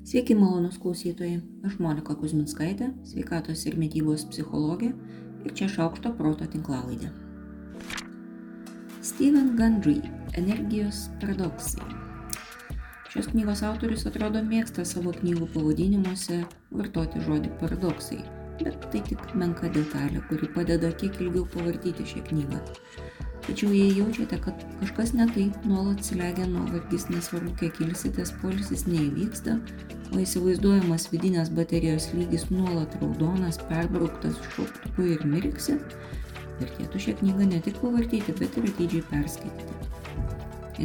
Sveiki, malonus klausytojai. Aš Monika Kuzminskaitė, sveikatos ir mytybos psichologė ir čia šaukšto proto tinklalaidė. Steven Gundry - Energijos paradoksai. Šios knygos autorius atrodo mėgsta savo knygų pavadinimuose vartoti žodį paradoksai, bet tai tik menka detalė, kuri padeda kiek ilgiau pavartyti šią knygą. Tačiau jei jaučiate, kad kažkas ne taip, nuolat slegia nuovargis, nesvarbu, kiek ilsitės, polisis neįvyksta, o įsivaizduojamas vidinės baterijos lygis nuolat raudonas, perbrauktas šauktuku ir mirksi, vertėtų šią knygą ne tik pavartyti, bet ir atidžiai perskaityti.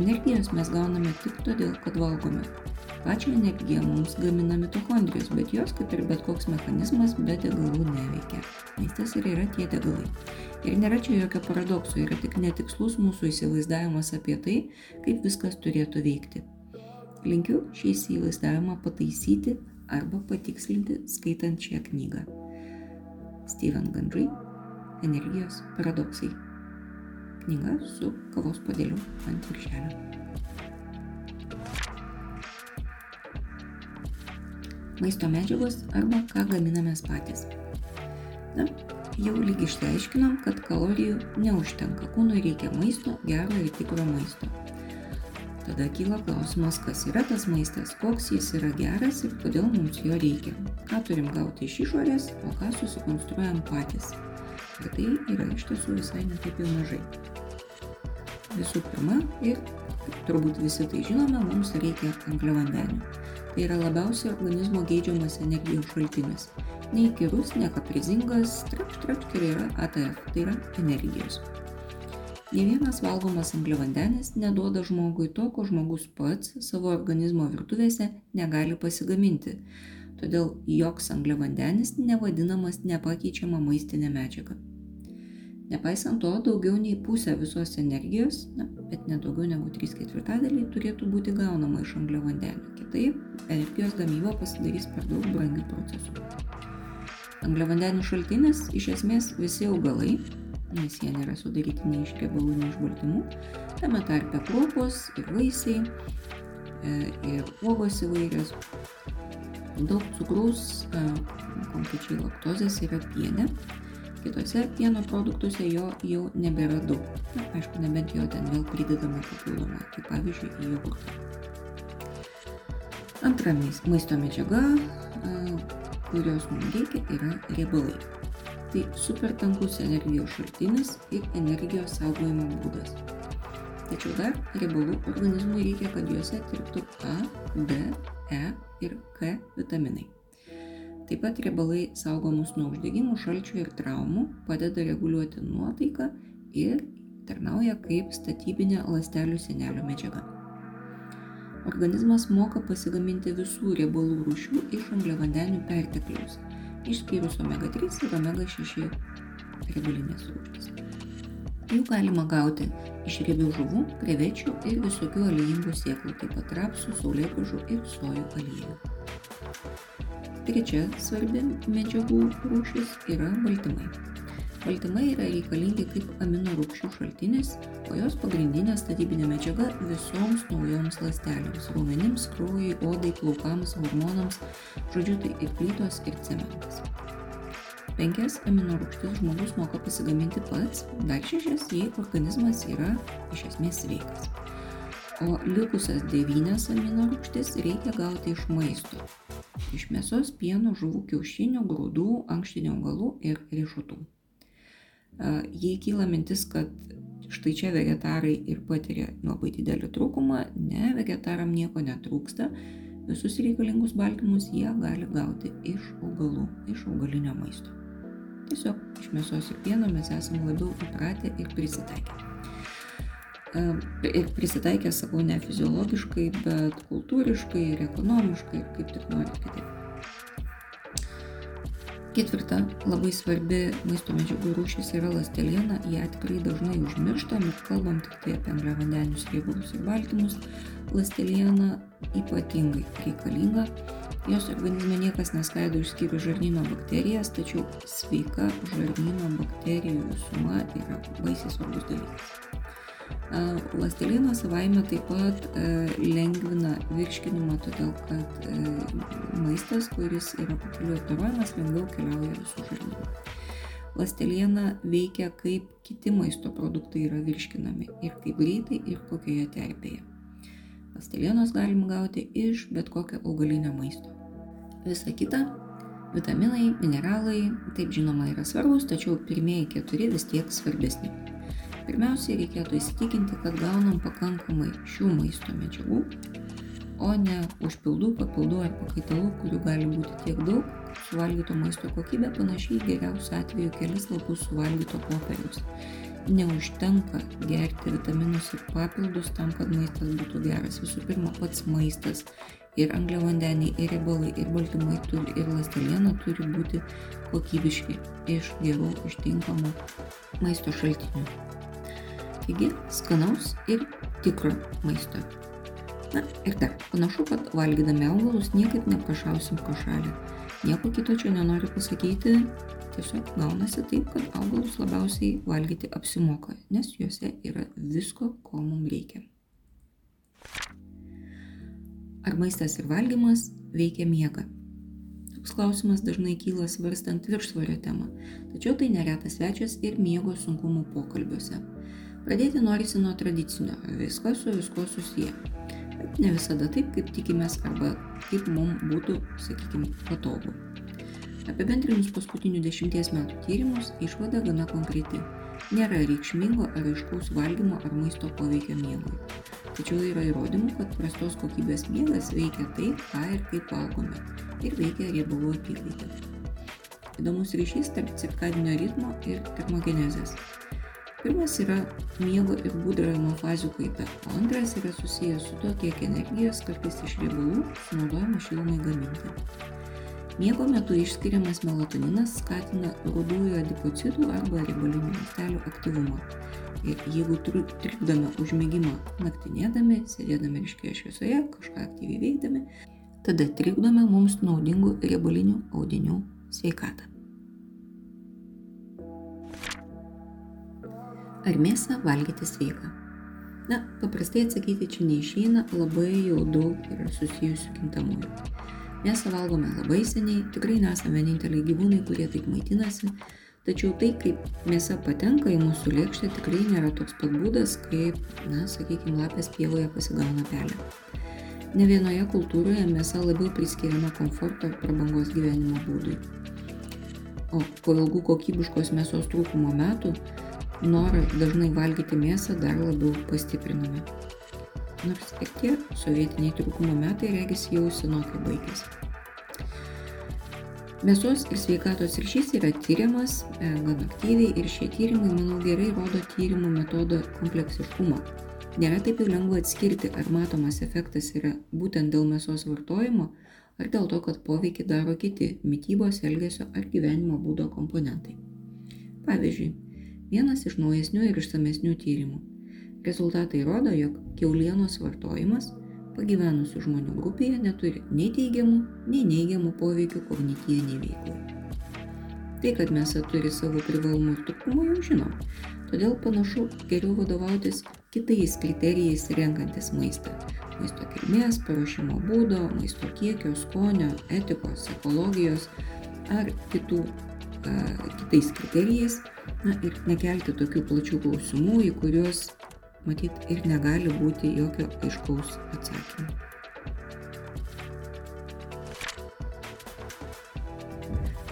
Energijos mes gauname tik todėl, kad valgome. Pačią energiją mums gamina mitochondrijos, bet jos, kaip ir bet koks mechanizmas, be degalų neveikia. Maistas ir yra tie degalai. Ir nėra čia jokio paradokso, yra tik netikslus mūsų įsivaizdavimas apie tai, kaip viskas turėtų veikti. Linkiu šį įsivaizdavimą pataisyti arba patikslinti skaitant šią knygą. Steven Gundry - Energijos paradoksai. Knyga su kavos podėliu ant viršelio. Maisto medžiagos arba ką gaminamės patys. Na, jau lyg išsiaiškinom, kad kalorijų neužtenka. Kūnui reikia maisto, gero ir tikro maisto. Tada kyla klausimas, kas yra tas maistas, koks jis yra geras ir kodėl mums jo reikia. Ką turim gauti iš išorės, o ką susikonstruojam patys. Ir tai yra iš tiesų visai netaip jau mažai. Visų pirma, ir turbūt visi tai žinome, mums reikia angliavandenių. Yra labiausiai organizmo geidžiamas energijos šaltinis neįkyrus, nekaprizingas, trapš trapš ir yra ATF, tai yra energijos. Ne vienas valgomas angliavandenis neduoda žmogui to, ko žmogus pats savo organizmo virtuvėse negali pasigaminti. Todėl joks angliavandenis nevadinamas nepakeičiama maistinė medžiaga. Nepaisant to, daugiau nei pusė visos energijos, na, bet nedaugiau negu 3 ketvirtadaliai turėtų būti gaunama iš angliavandenių. Kitaip, energijos gamyba pasidarys per daug brangių procesų. Angliavandenių šaltinis iš esmės visi augalai, nes jie nėra sudaryti nei iš riebalų, nei iš baltymų, tame tarpe kruopos ir vaisiai, e, ir uogos įvairios. Daug cukraus, e, konkrečiai laktozės yra piene, kitose pieno produktuose jo jau nebėra daug. Na, aišku, nebent jo ten vėl pridedama papildomai, kaip pavyzdžiui į jogurtą. Antra maisto medžiaga e, kurios mums reikia, yra riebalai. Tai super tankus energijos šaltinis ir energijos saugojimo būdas. Tačiau dar riebalų organizmui reikia, kad juose tirptų A, D, E ir K vitaminai. Taip pat riebalai saugo mus nuo uždegimų, šalčių ir traumų, padeda reguliuoti nuotaiką ir tarnauja kaip statybinė ląstelių senelio medžiaga. Organizmas moka pasigaminti visų riebalų rūšių iš angliavandenių pertekliaus, išskyrus omega-3 ir omega-6 riebalinės rūšis. Jų galima gauti iš riebių žuvų, krevečių ir visokių aliejingų sėklų, taip pat rapsų, saulėgrąžų ir sojų aliejų. Trečia svarbi medžiagų rūšis yra baltymai. Baltymai yra reikalingi kaip amino rūgščių šaltinis, o jos pagrindinė statybinė medžiaga visoms naujoms ląstelėms - raumenims, kraujui, odai, plaukams, hormonams, žodžiu, tai ir plytos, ir cementas. Penkias amino rūgštis žmogus moka pasigaminti pats, dar šešias, jei organizmas yra iš esmės sveikas. O likusias devynias amino rūgštis reikia gauti iš maisto. Iš mėsos, pieno, žuvų, kiaušinių, grūdų, ankštinių augalų ir riešutų jei kyla mintis, kad štai čia vegetarai ir patiria labai didelį trūkumą, ne, vegetaram nieko netrūksta, visus reikalingus baltymus jie gali gauti iš augalų, iš augalinio maisto. Tiesiog iš mėsos ir pieno mes esame labiau įpratę ir prisitaikę. Ir prisitaikę, sakau, ne fiziologiškai, bet kultūriškai ir ekonomiškai kaip tik nori kitaip. Ketvirta labai svarbi maisto medžiagų rūšis yra ląsteliena, ją tikrai dažnai užmirštam ir kalbam tik tai apie angliavandenius, riebalus ir baltymus. Ląsteliena ypatingai reikalinga. Jos organizme niekas neskaido išskyrus žarnyno bakterijas, tačiau sveika žarnyno bakterijų visuma yra baisiai svarbus dalykas. Lastelinas savaime taip pat lengvina virškinimą, todėl kad maistas, kuris yra pakeliu apdorojamas, lengviau keliauja visų žarnynų. Lasteliena veikia kaip kiti maisto produktai yra virškinami ir kaip greitai ir kokioje terpėje. Pastelienos galima gauti iš bet kokio augalinio maisto. Visa kita - vitaminai, mineralai, taip žinoma yra svarbus, tačiau pirmieji keturi vis tiek svarbesni. Pirmiausiai reikėtų įsitikinti, kad gaunam pakankamai šių maisto medžiagų, o ne užpildų, papildų ar pakaitalų, kurių gali būti tiek daug, suvalgyto maisto kokybė panašiai geriausiu atveju kelis lapus suvalgyto popieriaus neužtenka gerti vitaminus ir papildus tam, kad maistas būtų geras. Visų pirma, pats maistas ir angliavandeniai, ir riebalai, ir baltymai turi, ir ląsteliena turi būti kokybiški iš gerų, ištinkamų maisto šaltinių. Taigi, skanaus ir tikro maisto. Na ir dar, panašu, kad valgydami augalus niekaip neprašausim pro šalį. Nieko kito čia nenoriu pasakyti, Tiesiog gaunasi taip, kad augalus labiausiai valgyti apsimoka, nes juose yra visko, ko mums reikia. Ar maistas ir valgymas veikia miegą? Toks klausimas dažnai kyla svarstant viršsvorio temą, tačiau tai neretas svečias ir miego sunkumų pokalbiuose. Pradėti norisi nuo tradicinio, viskas su viskuo susiję. Bet ne visada taip, kaip tikimės arba kaip mums būtų, sakykime, patogu. Apibendrinus paskutinių dešimties metų tyrimus, išvada gana konkreti. Nėra reikšmingo ar aiškaus valgymo ar maisto poveikio miegui. Tačiau yra įrodymų, kad prastos kokybės miegas veikia tai, ką ir kaip valgome ir veikia riebalų apykaitą. Įdomus ryšys tarp cirkadinio ritmo ir termogenezės. Pirmas yra miego ir būdravimo fazių kaita, o antras yra susijęs su to, kiek energijos kartais iš riebalų sunaudojama šilumai gaminti. Miego metu išskiriamas melatoninas skatina rudųjų adipocitų arba riebalinių ląstelių aktyvumą. Ir jeigu trikdome užmėgimą naktinėdami, sėdėdami ryškėje šviesoje, kažką aktyviai veikdami, tada trikdome mums naudingų riebalinių audinių sveikatą. Ar mėsą valgyti sveika? Na, paprastai atsakyti čia neišeina, labai jau daug yra susijusių kintamųjų. Mėsą valgome labai seniai, tikrai nesame vieninteliai gyvūnai, kurie taip maitinasi, tačiau tai, kaip mėsa patenka į mūsų lėkštę, tikrai nėra toks pat būdas, kaip, na, sakykime, lapės pievoje pasigauna pelę. Ne vienoje kultūroje mėsa labiau priskiriama komforto ir prabangos gyvenimo būdui. O po ilgų kokybiškos mėsos trūkumo metų norą dažnai valgyti mėsą dar labiau pastipriname nors ir tie sovietiniai trūkumo metai regis jau senokai baigėsi. Mėsos ir sveikatos ryšys yra tyriamas gan aktyviai ir šie tyrimai, manau, gerai rodo tyrimų metodo kompleksiškumą. Nėra taip jau lengva atskirti, ar matomas efektas yra būtent dėl mėsos vartojimo, ar dėl to, kad poveikį daro kiti mytybos, elgesio ar gyvenimo būdo komponentai. Pavyzdžiui, vienas iš naujesnių ir išsamesnių tyrimų Rezultatai rodo, jog keulienos vartojimas pagyvenusių žmonių grupėje neturi nei teigiamų, nei neigiamų poveikių kognityviniai veiklai. Tai, kad mėsa turi savo privalumų ir trūkumų, jau žinom. Todėl panašu geriau vadovautis kitais kriterijais renkantis maistą. Maisto kilmės, paruošimo būdo, maisto kiekio, skonio, etikos, ekologijos ar kitų a, kitais kriterijais. Na ir nekelti tokių plačių klausimų, į kuriuos matyt ir negali būti jokio aiškaus atsakymo.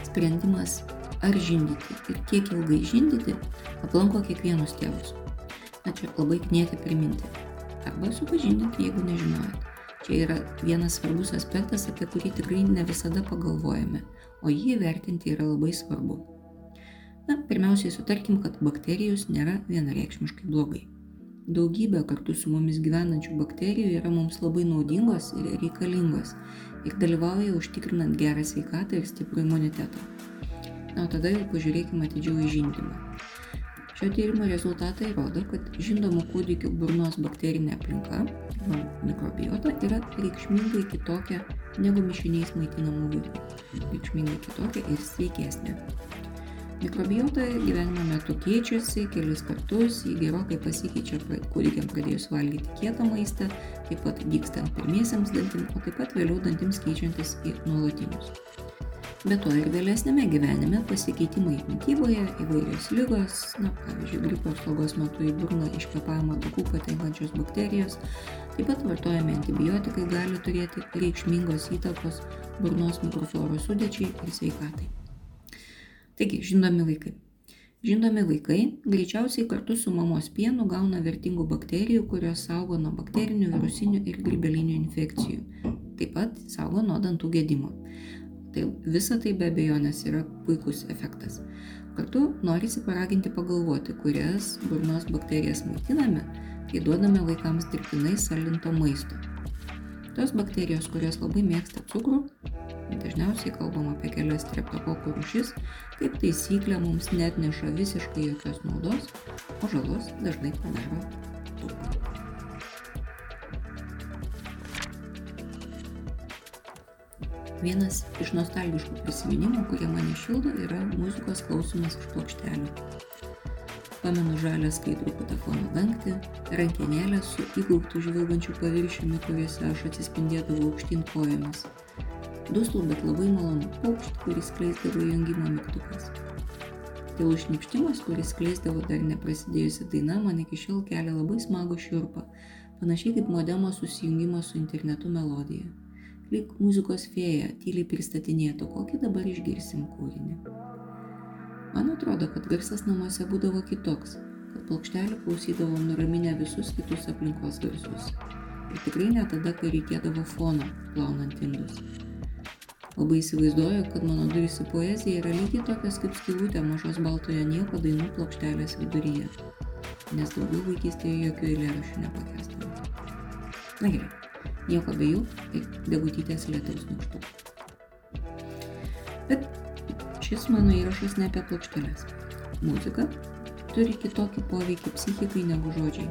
Sprendimas ar žindyti ir kiek ilgai žindyti aplanko kiekvienus tėvus. Na čia labai knėti priminti. Arba supažindinti, jeigu nežinojot. Čia yra vienas svarbus aspektas, apie kurį tikrai ne visada pagalvojame, o jį vertinti yra labai svarbu. Na, pirmiausiai sutarkim, kad bakterijos nėra vienareikšmiškai blogai. Daugybė kartu su mumis gyvenančių bakterijų yra mums labai naudingos ir reikalingos ir dalyvauja užtikrinant gerą sveikatą ir stiprų imunitetą. Na, o tada jau pažiūrėkime atidžiau į žindymą. Šio tyrimo rezultatai rodo, kad žindomų kūdikių burnos bakterinė aplinka, mikrobiota, yra reikšmingai kitokia negu mišiniais maitinamų vaikų. Reikšmingai kitokia ir sveikesnė. Mikrobiota gyvenimo metu keičiasi kelis kartus, jį gerokai pasikeičia kūdikiam pradėjus valgyti kietą maistą, taip pat dykstant pirmiesiams dantim, o taip pat vėliau dantims keičiantis į nuolatinius. Be to ir vėlesnėme gyvenime pasikeitimai mytyboje, įvairios lygos, na, pavyzdžiui, gripo slogos metu į burną iš kvepavimo takų patenkančios bakterijos, taip pat vartojami antibiotikai gali turėti reikšmingos įtakos burnos mikrofloros sudėčiai ir sveikatai. Taigi, žindomi vaikai. Žindomi vaikai greičiausiai kartu su mamos pienu gauna vertingų bakterijų, kurios saugo nuo bakterinių, virusinių ir grybelinių infekcijų. Taip pat saugo nuo dantų gedimo. Tai visa tai be abejonės yra puikus efektas. Kartu norisi paraginti pagalvoti, kurias burnos bakterijas maitiname, kai duodame vaikams dirbtinai saldinto maisto. Tos bakterijos, kurios labai mėgsta cukrų, dažniausiai kalbam apie kelias streptokokų rūšis, kaip taisyklė mums net neša visiškai jokios naudos, o žalos dažnai padaro daug. Vienas iš nostalgiškų prisiminimų, kurie mane šildo, yra muzikos klausimas iš plokštelių. Pamenu žalę skaidrų patafono dangtį, rankenėlę su įgauktų žvilgančių paviršiumi, kuriuose aš atsispindėdavau aukštyn kojomis. Duslų, bet labai malonu paukštį, kuris kleisdavo jungimo mygtukas. Tylus šnipštimas, kuris kleisdavo dar neprasidėjusi daina, man iki šiol kelia labai smagų šiurpą, panašiai kaip modemo susijungimas su internetu melodija lyg muzikos fėja tyliai pristatinėtų, kokį dabar išgirsim kūrinį. Man atrodo, kad garsas namuose būdavo kitoks, kad plokštelį klausydavo nuraminę visus kitus aplinkos garsus. Ir tikrai ne tada, kai reikėdavo fono, plaunant indus. Labai įsivaizduoju, kad mano durys į poeziją yra lygiai tokias kaip skilutė mažos baltojo nieko dainų plokštelės viduryje, nes daugiau vaikystėje jokių eilėraščių nepakestavo. Na gerai, nieko be jų ir degutytės lietaus nykštukų. Bet šis mano įrašas ne apie plokšteles. Muzika turi kitokį poveikį psichikai negu žodžiai.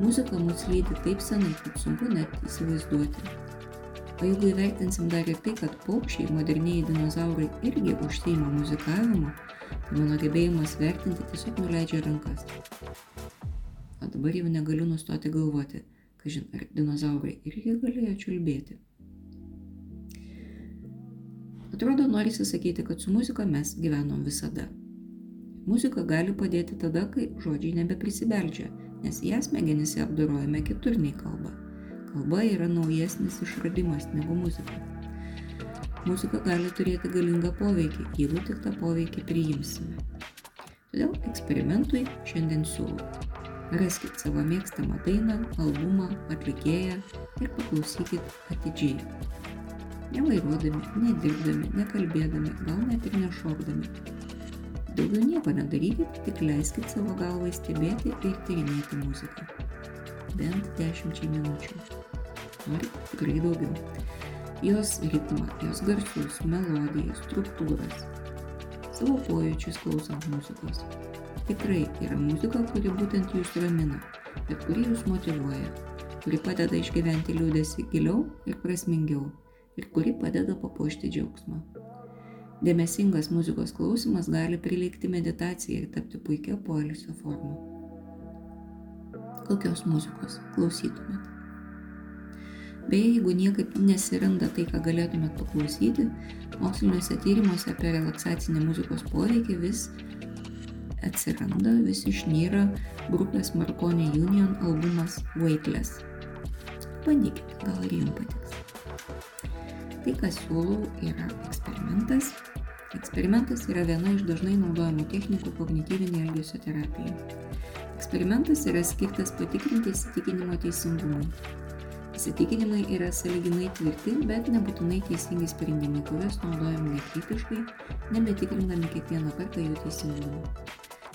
Muzika mus lydi taip senai, kad sunku net įsivaizduoti. O jeigu įvertinsim dar ir tai, kad paukščiai, moderniai dinozaurai irgi užseima muzikavimu, tai mano gebėjimas vertinti tiesiog nuleidžia rankas. O dabar jau negaliu nustoti galvoti, Kažin, ar dinozaurai irgi galėjo čiulbėti? Atrodo, norisi sakyti, kad su muzika mes gyvenom visada. Muzika gali padėti tada, kai žodžiai nebeprisibeldžia, nes ją smegenyse apdorojame kitur nei kalba. Kalba yra naujesnis išradimas negu muzika. Muzika gali turėti galingą poveikį, jeigu tik tą poveikį priimsime. Todėl eksperimentui šiandien siūlau Raskit savo mėgstamą dainą, albumą, atlikėją ir paklausykit atidžiai. Nevairuodami, nedirbdami, nekalbėdami, gal net ir nešokdami. Daugiau nieko nedarykit, tik leiskit savo galvai stebėti ir tyrinėti muziką. Bent dešimčiai minučių. Norit tikrai daugiau. Jos ritmą, jos garsus, melodiją, struktūras. Savo pojūčius klausant muzikos tikrai yra muzika, kuri būtent jūs ramina, bet kuri jūs motivuoja, kuri padeda išgyventi liūdėsi giliau ir prasmingiau ir kuri padeda papuošti džiaugsmą. Dėmesingas muzikos klausimas gali prilygti meditacijai ir tapti puikia poilsio forma. Kokios muzikos klausytumėt? Beje, jeigu niekaip nesiranda tai, ką galėtumėt paklausyti, moksliniuose tyrimuose apie relaksacinį muzikos poveikį vis atsiranda, vis išnyra grupės Marconi Union albumas Weightless. Bandykite, gal ir jums patiks. Tai, ką siūlau, yra eksperimentas. Eksperimentas yra viena iš dažnai naudojamų technikų kognityvinė elgesio terapija. Eksperimentas yra skirtas patikrinti įsitikinimo teisingumui. Įsitikinimai yra saliginai tvirti, bet nebūtinai teisingi sprendimai, kuriuos naudojame nekritiškai, nebetikrindami kiekvieną kartą jų teisingumą.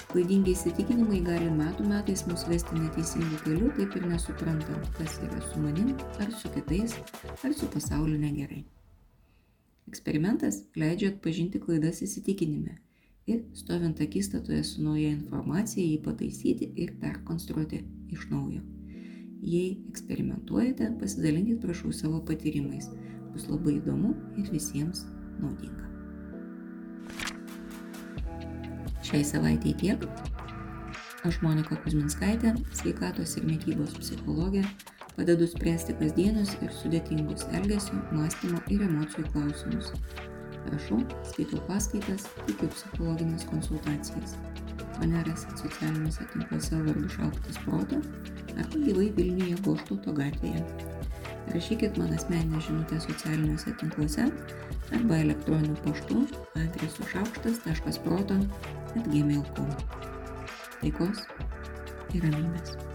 Klaidingi įsitikinimai gali metų metais mus vesti neteisingų kelių, taip ir nesuprantant, kas yra su manim, ar su kitais, ar su pasauliu negerai. Eksperimentas leidžia atpažinti klaidas įsitikinime ir, stovint akistatoje su nauja informacija, jį pataisyti ir perkonstruoti iš naujo. Jei eksperimentuojate, pasidalinkit prašau savo patyrimais. Bus labai įdomu ir visiems naudinga. Šiai savaitėjai tiek. Aš Monika Kuzminskaitė, sveikatos ir mytybos psichologė, padedu spręsti kasdienius ir sudėtingus elgesio, mąstymo ir emocijų klausimus. Rašau, skaitau paskaitas, teikiu psichologinės konsultacijas. Mane rasit socialiniuose tinkluose vardu Šauktas Proto arba gyvai Vilniuje Goštauto gatvėje. Rašykit man asmeninę žinutę socialiniuose tinkluose arba elektroniniu paštu adresu šaukštas.proto atgmail.com. Taikos ir ramybės.